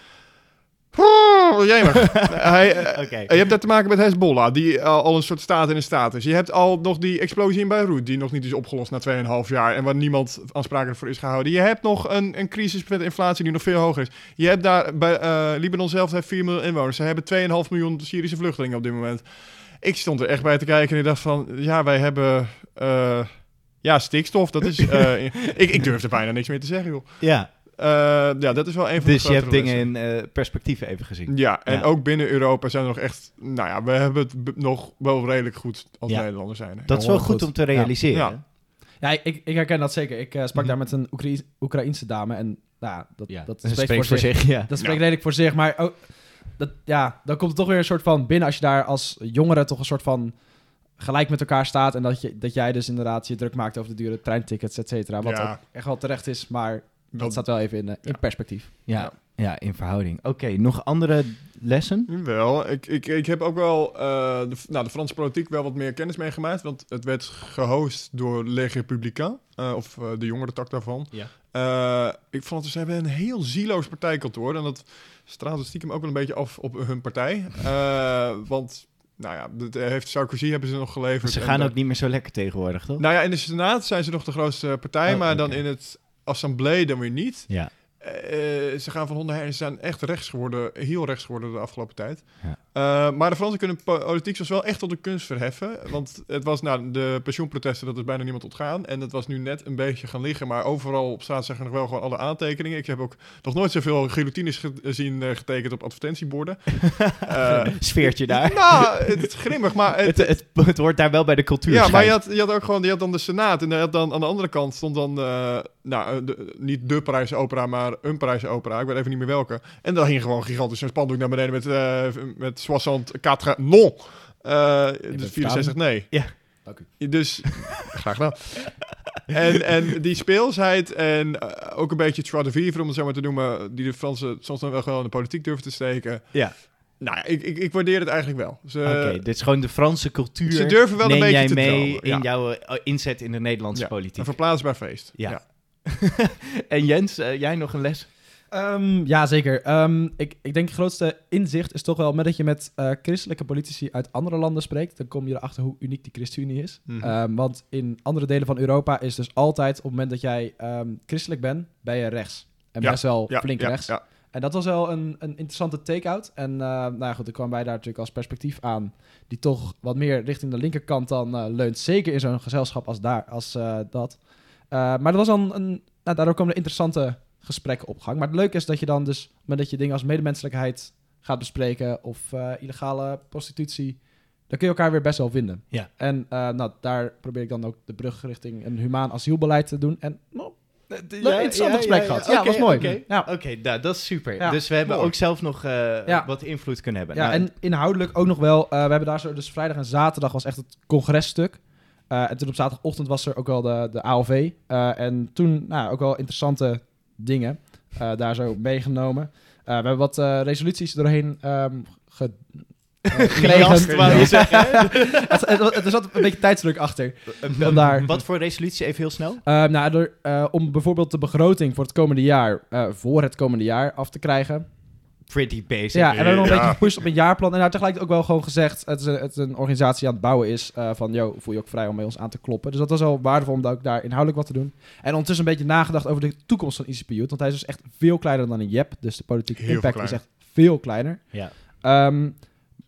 Speaker 2: Jemig. hij, eh,
Speaker 1: Oké.
Speaker 2: en je hebt dat te maken met Hezbollah, die al, al een soort staat in een staat is. Je hebt al nog die explosie in Beirut, die nog niet is opgelost na 2,5 jaar en waar niemand aansprakelijk voor is gehouden. Je hebt nog een, een crisis met inflatie die nog veel hoger is. Je hebt daar, bij eh, Libanon zelf heeft 4 miljoen inwoners. Ze hebben 2,5 miljoen Syrische vluchtelingen op dit moment. Ik stond er echt bij te kijken en ik dacht van, ja, wij hebben... eh, ja, stikstof, dat is... eh, ik, ik durf er bijna niks meer te zeggen, joh.
Speaker 1: Ja,
Speaker 2: Eh, ja, dat is wel een van
Speaker 1: dus
Speaker 2: de
Speaker 1: je hebt dingen
Speaker 2: lessen.
Speaker 1: in eh, perspectief even gezien.
Speaker 2: Ja, en
Speaker 1: Ja.
Speaker 2: ook binnen Europa zijn er nog echt... Nou ja, we hebben het nog wel redelijk goed als
Speaker 1: Ja.
Speaker 2: Nederlanders zijn.
Speaker 1: Dat is wel goed
Speaker 3: goed.
Speaker 1: om te realiseren.
Speaker 2: Ja.
Speaker 3: Ja, ik, ik herken dat zeker. Ik sprak
Speaker 2: Mhm.
Speaker 3: daar met een Oekraï- Oekraïense dame en nou, dat,
Speaker 1: Ja,
Speaker 3: dat
Speaker 1: dat
Speaker 3: spreekt, voor, zich.
Speaker 1: ja.
Speaker 3: Dat spreekt
Speaker 2: Ja.
Speaker 3: redelijk voor zich, maar ook, dat, ja, dan komt het toch weer een soort van binnen als je daar als jongere toch een soort van gelijk met elkaar staat en dat, je, dat jij dus inderdaad je druk maakt over de dure treintickets, et cetera. Wat
Speaker 2: Ja.
Speaker 3: ook echt wel terecht is, maar Dat staat wel even in, eh, in
Speaker 2: Ja.
Speaker 3: perspectief.
Speaker 1: Ja, ja in verhouding. Oké, nog andere lessen?
Speaker 2: Wel, ik, ik, ik heb ook wel uh, de, nou, de Franse politiek wel wat meer kennis meegemaakt. Want het werd gehost door Les Républicains, uh, of uh, de jongere tak daarvan.
Speaker 1: Ja.
Speaker 2: ik vond het, ze hebben een heel zieloos partijkantoor. En dat straalde stiekem ook wel een beetje af op hun partij. want, nou ja, dat heeft Sarkozy hebben ze nog geleverd.
Speaker 1: Ze gaan ook niet meer zo lekker tegenwoordig, toch?
Speaker 2: Nou ja, in de Senaat zijn ze nog de grootste partij,
Speaker 1: Oh,
Speaker 2: maar dan in het assemblee dan weer niet.
Speaker 1: Ja.
Speaker 2: Uh, ze gaan van onder her en ze zijn echt rechts geworden, heel rechts geworden de afgelopen tijd.
Speaker 1: Ja.
Speaker 2: Uh, maar de Fransen kunnen politiek zoals wel echt tot de kunst verheffen. Want het was nou, de pensioenprotesten, dat is bijna niemand ontgaan. En het was nu net een beetje gaan liggen. Maar overal op straat zeggen nog wel gewoon alle aantekeningen. Ik heb ook nog nooit zoveel guillotines gezien uh, getekend op advertentieborden.
Speaker 1: uh, Sfeertje daar.
Speaker 2: Nou, het is grimmig, maar...
Speaker 1: Het, het, het, het, hoort daar wel bij de cultuur.
Speaker 2: Ja, maar je had, je had ook gewoon, je had dan de Senaat. En had dan aan de andere kant stond dan, nou, de, niet de Parijse opera, maar een Parijse opera. Ik weet even niet meer welke. En daar hing gewoon gigantisch een spandoek naar beneden met, met 64 non. Uh, dus 64 nee.
Speaker 3: Ja. Dank u.
Speaker 2: Dus, graag gedaan. En, en die speelsheid en uh, ook een beetje trois de vivre, om het zo maar te noemen, die de Fransen soms dan wel gewoon in de politiek durven te steken.
Speaker 1: Ja.
Speaker 2: Nou, ik, ik, ik waardeer het eigenlijk wel.
Speaker 1: Oké, okay, dit is gewoon de Franse cultuur.
Speaker 2: Ze durven wel
Speaker 1: Neem
Speaker 2: een beetje
Speaker 1: jij
Speaker 2: te
Speaker 1: mee
Speaker 2: dromen,
Speaker 1: in
Speaker 2: ja.
Speaker 1: jouw uh, inzet in de Nederlandse
Speaker 2: ja,
Speaker 1: politiek.
Speaker 2: Een verplaatsbaar feest.
Speaker 1: Ja.
Speaker 2: ja.
Speaker 1: en Jens, uh, jij nog een les?
Speaker 3: Um, ja, zeker. Um, ik, ik denk het grootste inzicht is toch wel met dat je met uh, christelijke politici uit andere landen spreekt, dan kom je erachter hoe uniek die ChristenUnie is.
Speaker 2: Mhm.
Speaker 3: Mm -hmm. um, want in andere delen van Europa is dus altijd op het moment dat jij christelijk bent, ben je rechts. En
Speaker 2: Ja,
Speaker 3: best wel
Speaker 2: ja,
Speaker 3: flink
Speaker 2: ja,
Speaker 3: rechts. En dat was wel een, een interessante take-out. En uh, nou ja, goed, er kwam bij daar natuurlijk als perspectief aan, die toch wat meer richting de linkerkant dan uh, leunt. Zeker in zo'n gezelschap als, daar, als dat. maar dat was dan een, nou, daardoor komen er interessante gesprekken op gang. Maar het leuke is dat je dan dus, met dat je dingen als medemenselijkheid gaat bespreken of uh, illegale prostitutie, dan kun je elkaar weer best wel vinden.
Speaker 1: Ja.
Speaker 3: En uh, nou, daar probeer ik dan ook de brug richting een humaan asielbeleid te doen. En nou, leuk, interessant gesprek gehad. Ja,
Speaker 1: okay,
Speaker 3: was mooi.
Speaker 1: Oké,
Speaker 3: ja.
Speaker 1: okay, nou, dat is super.
Speaker 3: Ja.
Speaker 1: Dus we hebben
Speaker 2: Mooi.
Speaker 1: ook zelf nog uh,
Speaker 3: Ja.
Speaker 1: wat invloed kunnen hebben.
Speaker 3: Ja,
Speaker 1: Nou,
Speaker 3: en inhoudelijk ook nog wel. Uh, we hebben daar zo, dus vrijdag en zaterdag was echt het congresstuk. Uh, en toen op zaterdagochtend was er ook wel de, de. Uh, en toen nou, ook wel interessante dingen uh, daar zo meegenomen. Uh, we hebben wat uh, resoluties doorheen um, ge
Speaker 1: Gejast, wou je zeggen.
Speaker 3: er zat een beetje tijdsdruk achter. Vandaar.
Speaker 1: Wat voor resolutie, even heel snel?
Speaker 3: Uh, nou, uh, om bijvoorbeeld de begroting voor het komende jaar, uh, voor het komende jaar af te krijgen.
Speaker 1: Pretty basic.
Speaker 3: Ja, en dan nog een
Speaker 2: Ja.
Speaker 3: beetje gepusht op een jaarplan. En nou, tegelijk ook wel gewoon gezegd, het is een, het is een organisatie die aan het bouwen is, uh, van, yo, voel je ook vrij om bij ons aan te kloppen. Dus dat was wel waardevol om ook daar inhoudelijk wat te doen. En ondertussen een beetje nagedacht over de toekomst van ICPU, want hij is dus echt veel kleiner dan een JEP, dus de politieke
Speaker 2: Heel
Speaker 3: impact is echt veel kleiner.
Speaker 1: Ja.
Speaker 3: Um,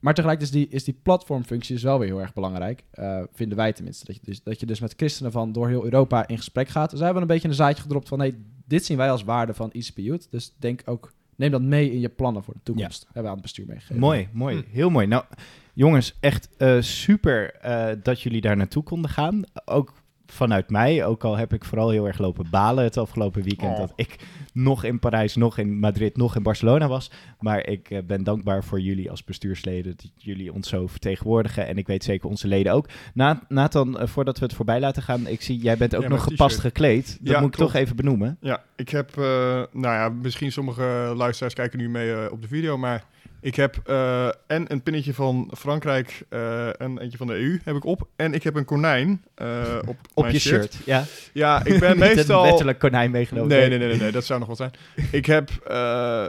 Speaker 3: maar tegelijk is die, is die platformfunctie dus wel weer heel erg belangrijk. Uh, vinden wij tenminste. Dat je, dus, dat je dus met christenen van door heel Europa in gesprek gaat. Dus wij hebben een beetje een zaadje gedropt van... Hey, dit zien wij als waarde van ICPU. Dus denk ook... Neem dat mee in je plannen voor de toekomst. Hebben we aan het bestuur meegegeven.
Speaker 1: Mooi, mooi.
Speaker 2: Hm.
Speaker 1: Heel mooi. Nou, jongens, echt uh, super uh, dat jullie daar naartoe konden gaan. Ook vanuit mij, ook al heb ik vooral heel erg lopen balen het afgelopen weekend...
Speaker 2: Oh.
Speaker 1: dat ik nog in Parijs, nog in Madrid, nog in Barcelona was. Maar ik uh, ben dankbaar voor jullie als bestuursleden... dat jullie ons zo vertegenwoordigen. En ik weet zeker onze leden ook. Na, Nathan, uh, voordat we het voorbij laten gaan... ik zie, jij bent ook
Speaker 2: Ja,
Speaker 1: nog gepast gekleed. Dat
Speaker 2: Ja,
Speaker 1: moet ik
Speaker 2: klopt.
Speaker 1: toch even benoemen.
Speaker 2: Ja, ik heb, uh, nou ja, misschien sommige luisteraars kijken nu mee uh, op de video, maar ik heb uh, en een pinnetje van Frankrijk uh, en eentje van de EU heb ik op. En ik heb een konijn uh, op,
Speaker 1: op
Speaker 2: mijn
Speaker 1: je shirt. Ja,
Speaker 2: ja ik ben meestal...
Speaker 1: letterlijk konijn meegenomen.
Speaker 2: Nee, nee, nee, nee, nee, dat zou nog wat zijn. Ik, heb,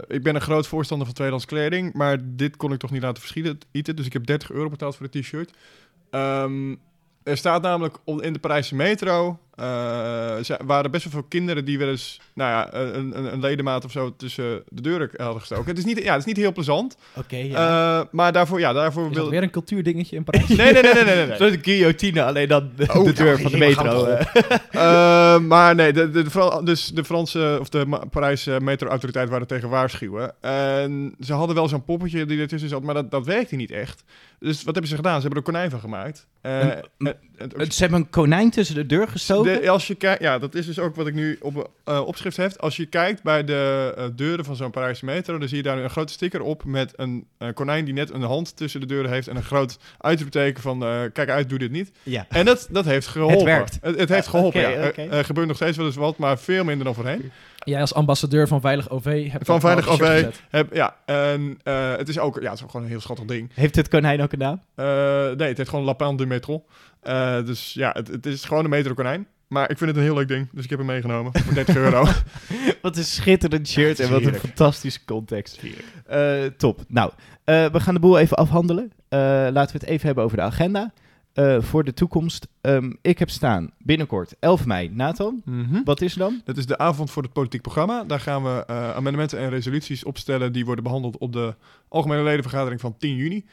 Speaker 2: ik ben een groot voorstander van tweedehands kleding, maar dit kon ik toch niet laten verschieten. Dus ik heb 30 euro betaald voor het t-shirt. Um, er staat namelijk in de Parijse metro. Uh, waren best wel veel kinderen die wel eens. Nou ja, een, een, een ledemaat of zo tussen de deuren hadden gestoken. Het is niet, ja, het is niet heel plezant.
Speaker 1: Oké. Okay, ja.
Speaker 2: uh, maar daarvoor, ja, daarvoor
Speaker 3: is
Speaker 2: wil.
Speaker 3: weer een cultuurdingetje in Parijs.
Speaker 2: nee, nee, nee, nee, nee. nee.
Speaker 1: Zo'n guillotine, alleen dan de,
Speaker 2: Oh,
Speaker 1: de deur van de metro.
Speaker 2: uh, maar nee, de, de, de, dus de Franse of de Parijse metro-autoriteit waren tegen waarschuwen. En ze hadden wel zo'n poppetje die ertussen zat, maar dat, dat werkte niet echt. Dus wat hebben ze gedaan? Ze hebben er een konijn van gemaakt. Uh,
Speaker 1: een, en, en, ze hebben een konijn tussen de deur gestoken?
Speaker 2: De, als je kijkt, ja, dat is dus ook wat ik nu op uh, opschrift heb. Als je kijkt bij de uh, deuren van zo'n Parijse metro, dan zie je daar een grote sticker op met een uh, konijn die net een hand tussen de deuren heeft en een groot uitroepteken van uh, kijk uit, doe dit niet.
Speaker 1: Ja.
Speaker 2: En dat, dat heeft geholpen.
Speaker 1: Het werkt.
Speaker 2: Het, het heeft geholpen,
Speaker 1: okay,
Speaker 2: ja.
Speaker 1: okay.
Speaker 2: Er gebeurt nog steeds wel eens wat, maar veel minder dan voorheen.
Speaker 3: Jij als ambassadeur van Veilig OV hebt
Speaker 2: Van
Speaker 3: dat
Speaker 2: Veilig OV. Heb, ja, en eh, het is ook, ja, het is ook gewoon een heel schattig ding.
Speaker 1: Heeft het konijn ook een naam?
Speaker 2: Eh, nee, het heet gewoon Lapin du Metro. Eh, dus ja, het, het is gewoon een metro konijn. Maar ik vind het een heel leuk ding, dus ik heb hem meegenomen voor 30 euro.
Speaker 1: Wat een schitterend shirt en wat een fantastische context. Eh, top. Nou, eh, we gaan de boel even afhandelen. Eh, laten we het even hebben over de agenda. Voor de toekomst. Ehm, ik heb staan binnenkort 11 mei. Nathan,
Speaker 2: Mhm.
Speaker 1: wat is er dan?
Speaker 2: Dat is de avond voor het politiek programma. Daar gaan we amendementen en resoluties opstellen die worden behandeld op de algemene ledenvergadering van 10 juni.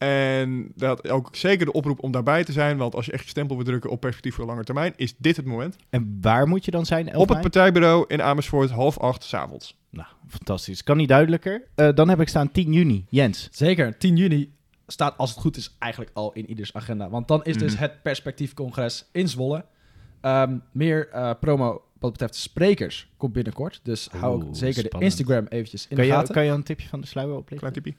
Speaker 2: En dat ook zeker de oproep om daarbij te zijn, want als je echt je stempel wil drukken op perspectief voor de lange termijn, is dit het moment.
Speaker 1: En waar moet je dan zijn? 11
Speaker 2: op het partijbureau in Amersfoort, half acht, s avonds.
Speaker 1: Nou, fantastisch. Kan niet duidelijker. Eh, dan heb ik staan 10 juni. Jens.
Speaker 3: Zeker, 10 juni staat als het goed is eigenlijk al in ieders agenda. Want dan is dus
Speaker 2: Mhm.
Speaker 3: het perspectiefcongres in Zwolle. Ehm, meer eh, promo wat betreft sprekers komt binnenkort. Dus hou ook zeker de. Instagram eventjes in
Speaker 1: Kan
Speaker 3: de
Speaker 1: je,
Speaker 3: gaten.
Speaker 1: kan je een tipje van de sluier oplichten?
Speaker 2: Klein tipie.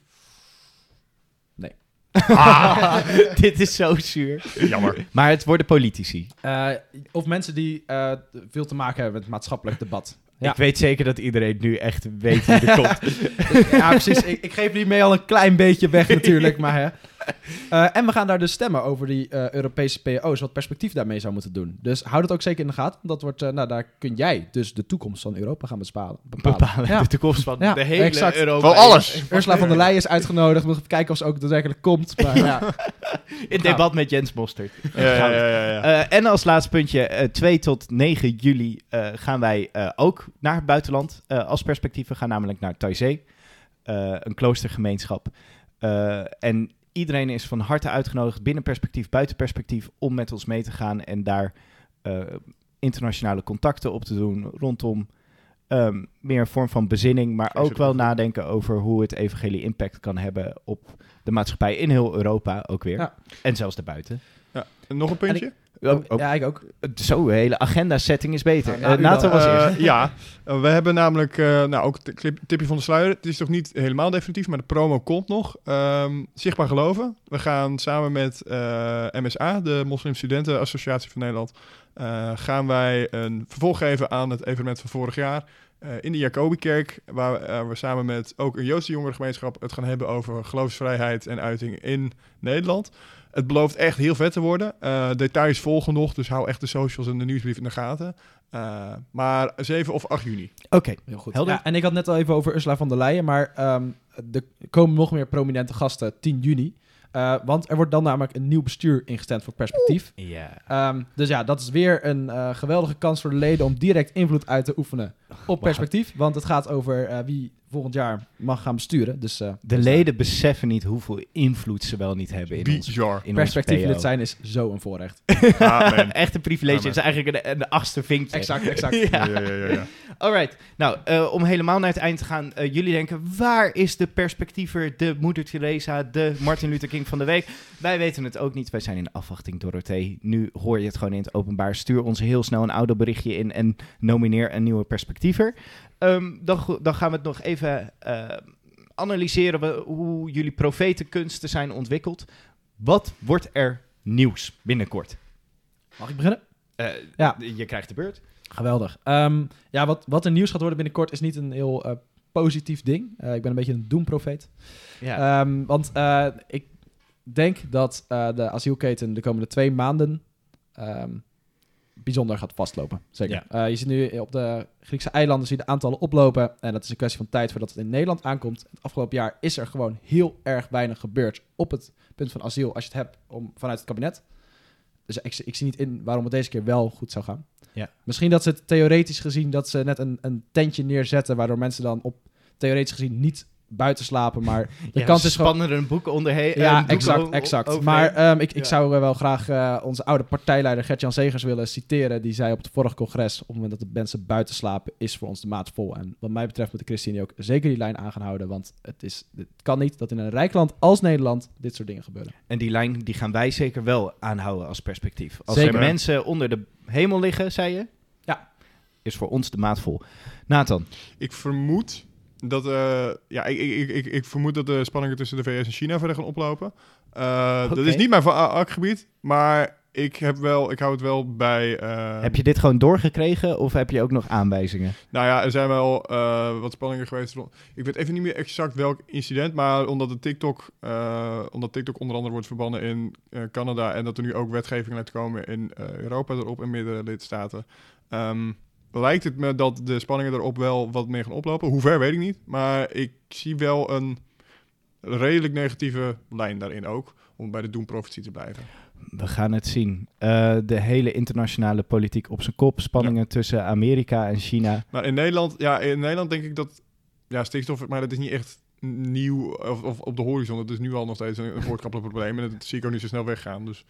Speaker 1: Ah, dit is zo zuur.
Speaker 2: Jammer.
Speaker 1: Maar het worden politici.
Speaker 3: Eh, of mensen die eh, veel te maken hebben met maatschappelijk debat. Ja.
Speaker 1: Ik weet zeker dat iedereen nu echt weet wie er komt.
Speaker 3: ja, precies. Ik, ik geef hiermee al een klein beetje weg natuurlijk, maar hè. Eh, en we gaan daar dus stemmen over die eh, Europese PO's, wat perspectief daarmee zou moeten doen. Dus hou dat ook zeker in de gaten. Dat wordt, eh, nou, daar kun jij dus de toekomst van Europa gaan bespalen. bepalen.
Speaker 1: Bepalen
Speaker 3: Ja.
Speaker 1: de toekomst van
Speaker 3: Ja,
Speaker 1: de hele
Speaker 3: exact.
Speaker 1: Europa.
Speaker 2: Van alles.
Speaker 3: Ursula van der Leyen is uitgenodigd. We moeten even kijken of ze ook daadwerkelijk komt. Maar ja,
Speaker 1: In debat met Jens Mostert.
Speaker 2: Ja, ja, ja, ja, ja.
Speaker 1: Eh, en als laatste puntje, eh 2 tot 9 juli eh, gaan wij eh, ook naar het buitenland eh, als perspectief. We gaan namelijk naar Taizé, eh, een kloostergemeenschap. Eh, en iedereen is van harte uitgenodigd, binnen perspectief, buiten perspectief, om met ons mee te gaan en daar eh, internationale contacten op te doen rondom ehm, meer een vorm van bezinning, maar ook wel nadenken over hoe het evangelie impact kan hebben op de maatschappij in heel Europa ook weer.
Speaker 3: Ja.
Speaker 1: En zelfs daarbuiten.
Speaker 2: Ja. En nog een puntje?
Speaker 1: Oh, oh,
Speaker 3: ja, ik ook.
Speaker 1: zo, de hele agenda-setting is beter.
Speaker 3: Nou,
Speaker 1: Eh,
Speaker 3: u
Speaker 1: Nathan
Speaker 3: dan.
Speaker 1: was
Speaker 2: Eh,
Speaker 1: eerst.
Speaker 2: ja, Eh, we hebben namelijk, eh, nou ook het clip- tipje van de sluier. Het is toch niet helemaal definitief, maar de promo komt nog. Ehm, Zichtbaar geloven. We gaan samen met eh, MSA, de Moslim Studenten Associatie van Nederland, eh, gaan wij een vervolg geven aan het evenement van vorig jaar. eh, in de Jacobikerk, waar eh, we samen met ook een Joodse jongerengemeenschap het gaan hebben over geloofsvrijheid en uiting in Nederland. Het belooft echt heel vet te worden. Eh, details volgen nog, dus hou echt de socials en de nieuwsbrief in de gaten. Eh, maar 7 of 8 juni.
Speaker 1: Oké,
Speaker 3: Heel goed.
Speaker 1: Helder.
Speaker 3: Ja, en ik had net al even over Ursula van der Leyen, maar ehm, er komen nog meer prominente gasten 10 juni. Eh, want er wordt dan namelijk een nieuw bestuur ingestemd voor perspectief.
Speaker 1: ja.
Speaker 3: Ehm, dus ja, dat is weer een eh, geweldige kans voor de leden om direct invloed uit te oefenen op perspectief. Want het gaat over eh, wie volgend jaar mag gaan besturen. Dus eh,
Speaker 1: De
Speaker 3: dus,
Speaker 1: leden beseffen niet hoeveel invloed ze wel niet hebben in ons,
Speaker 2: Bizar.
Speaker 1: in ons PO.
Speaker 3: zijn is zo een voorrecht.
Speaker 1: Echt een privilege. Het is eigenlijk een, een achtste vinkje.
Speaker 3: Exact, exact.
Speaker 1: Ja.
Speaker 2: Ja, ja, ja, ja.
Speaker 1: Alright. Nou, eh, om helemaal naar het eind te gaan. eh, jullie denken, waar is de perspectiever, de Moeder Teresa, de Martin Luther King van de week? Wij weten het ook niet. Wij zijn in afwachting, Dorothee. Nu hoor je het gewoon in het openbaar. Stuur ons heel snel een audioberichtje in en nomineer een nieuwe perspectiever. Ehm, dan, dan gaan we het nog even eh, analyseren we, hoe jullie profetenkunsten zijn ontwikkeld. Wat wordt er nieuws binnenkort?
Speaker 3: Mag ik beginnen?
Speaker 1: Eh,
Speaker 3: Ja.
Speaker 1: Je krijgt de beurt.
Speaker 3: Geweldig. Ehm, ja, wat, wat er nieuws gaat worden binnenkort is niet een heel eh, positief ding. Eh, ik ben een beetje een doemprofeet.
Speaker 1: Ja.
Speaker 3: Ehm, want ik denk dat de asielketen de komende twee maanden ehm, bijzonder gaat vastlopen. Zeker. Eh, je ziet nu op de Griekse eilanden zie je de aantallen oplopen. En dat is een kwestie van tijd voordat het in Nederland aankomt. Het afgelopen jaar is er gewoon heel erg weinig gebeurd op het punt van asiel als je het hebt om, vanuit het kabinet. Dus ik, ik zie niet in waarom het deze keer wel goed zou gaan.
Speaker 1: Ja.
Speaker 3: Misschien dat ze het theoretisch gezien dat ze net een, een tentje neerzetten waardoor mensen dan op theoretisch gezien niet buiten slapen, maar de
Speaker 1: Ja,
Speaker 3: kans
Speaker 1: ze
Speaker 3: is gewoon
Speaker 1: spannen er een boek onderheen.
Speaker 3: ja,
Speaker 1: boek
Speaker 3: exact, exact.
Speaker 1: overheen.
Speaker 3: Maar ehm, ik, ik
Speaker 1: Ja.
Speaker 3: zou eh, wel graag eh, onze oude partijleider Gert-Jan Segers willen citeren. Die zei op het vorige congres, op het moment dat de mensen buiten slapen, is voor ons de maat vol. En wat mij betreft moet de ChristenUnie ook zeker die lijn aan gaan houden. Want het, is, het kan niet dat in een rijk land als Nederland dit soort dingen gebeuren.
Speaker 1: En die lijn die gaan wij zeker wel aanhouden als perspectief. Als
Speaker 3: Zeker.
Speaker 1: er mensen onder de hemel liggen, zei je?
Speaker 3: Ja.
Speaker 1: Is voor ons de maat vol. Nathan,
Speaker 2: Ik vermoed dat, eh, ja, ik, ik, ik, ik vermoed dat de spanningen tussen de VS en China verder gaan oplopen. Eh. Dat is niet mijn vakgebied, maar ik heb wel, ik hou het wel bij. eh,
Speaker 1: Heb je dit gewoon doorgekregen of heb je ook nog aanwijzingen?
Speaker 2: Nou ja, er zijn wel eh, wat spanningen geweest. Ik weet even niet meer exact welk incident, maar omdat de TikTok, omdat TikTok onder andere wordt verbannen in Canada en dat er nu ook wetgeving te komen in Europa erop en meerdere lidstaten, ehm, lijkt het me dat de spanningen erop wel wat meer gaan oplopen. Hoe ver weet ik niet, maar ik zie wel een redelijk negatieve lijn daarin ook, om bij de Doom Prophecy te blijven.
Speaker 1: We gaan het zien. Eh, de hele internationale politiek op zijn kop. Spanningen tussen Amerika en China.
Speaker 2: Maar in Nederland, ja, in Nederland denk ik dat, ja, stikstof, maar dat is niet echt nieuw of, of op de horizon. Dat is nu al nog steeds een, een voortkappelijk probleem en dat zie ik ook niet zo snel weggaan. Dus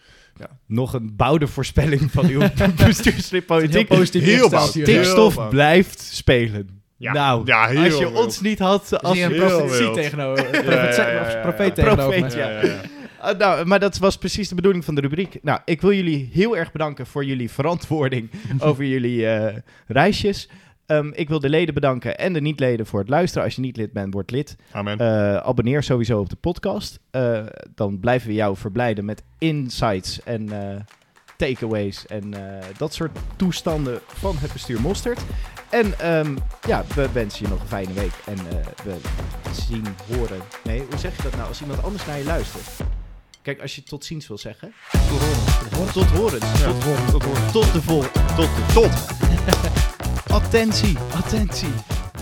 Speaker 1: Nog een bouwde voorspelling van uw bestuurslid
Speaker 3: Heel
Speaker 1: politiek.
Speaker 3: positief
Speaker 2: Heel
Speaker 3: hier.
Speaker 2: Heel
Speaker 1: Stikstof blijft spelen.
Speaker 2: Ja.
Speaker 1: Nou,
Speaker 2: ja, heel
Speaker 1: als je
Speaker 2: wild.
Speaker 1: ons niet had als
Speaker 3: je een profetie tegenover...
Speaker 2: Ja, ja, ja, ja, ja.
Speaker 3: Profeet tegenover
Speaker 1: ja.
Speaker 2: ja, ja, ja.
Speaker 1: Nou, maar dat was precies de bedoeling van de rubriek. Nou, ik wil jullie heel erg bedanken voor jullie verantwoording over jullie eh, reisjes. Ehm, ik wil de leden bedanken en de niet-leden voor het luisteren. Als je niet lid bent, word lid.
Speaker 2: Amen.
Speaker 1: Eh, abonneer sowieso op de podcast. Eh, dan blijven we jou verblijden met insights en eh, takeaways en eh, dat soort toestanden van het bestuur Mosterd. En ehm, ja, we wensen je nog een fijne week. En eh, we zien, horen. Nee, hoe zeg je dat nou als iemand anders naar je luistert? Kijk, als je tot ziens wil zeggen. Tot horen. Tot horen.
Speaker 2: Dat hoort.
Speaker 1: Tot de vol. Tot de tot. attentie, attentie.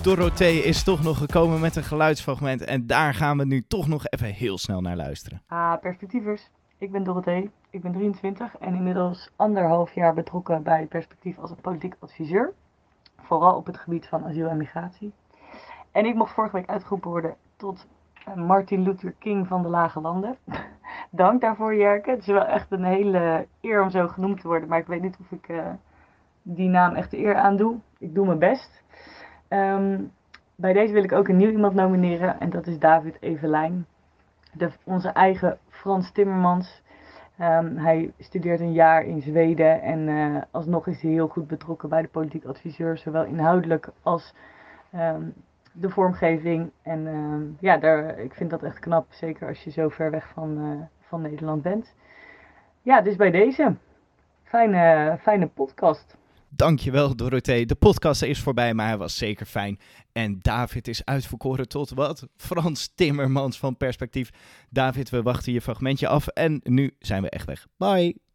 Speaker 1: Dorothee is toch nog gekomen met een geluidsfragment. En daar gaan we nu toch nog even heel snel naar luisteren.
Speaker 4: Ah, perspectievers. Ik ben Dorothee, ik ben 23 en inmiddels anderhalf jaar betrokken bij Perspectief als een politiek adviseur. Vooral op het gebied van asiel en migratie. En ik mocht vorige week uitgeroepen worden tot eh, Martin Luther King van de Lage Landen. Dank daarvoor, Jerke. Het is wel echt een hele eer om zo genoemd te worden, maar ik weet niet of ik eh, die naam echt de eer aandoe. Ik doe mijn best. Ehm, bij deze wil ik ook een nieuw iemand nomineren en dat is David Evelijn de, onze eigen Frans Timmermans. Ehm, hij studeert een jaar in Zweden en eh, alsnog is hij heel goed betrokken bij de politiek adviseur, zowel inhoudelijk als ehm, de vormgeving. En ja, daar, ik vind dat echt knap, zeker als je zo ver weg van, eh, van Nederland bent. Ja, dus bij deze. Fijne, fijne podcast.
Speaker 1: Dankjewel Dorothee. De podcast is voorbij, maar hij was zeker fijn. En David is uitverkoren tot wat? Frans Timmermans van Perspectief. David, we wachten je fragmentje af en nu zijn we echt weg. Bye!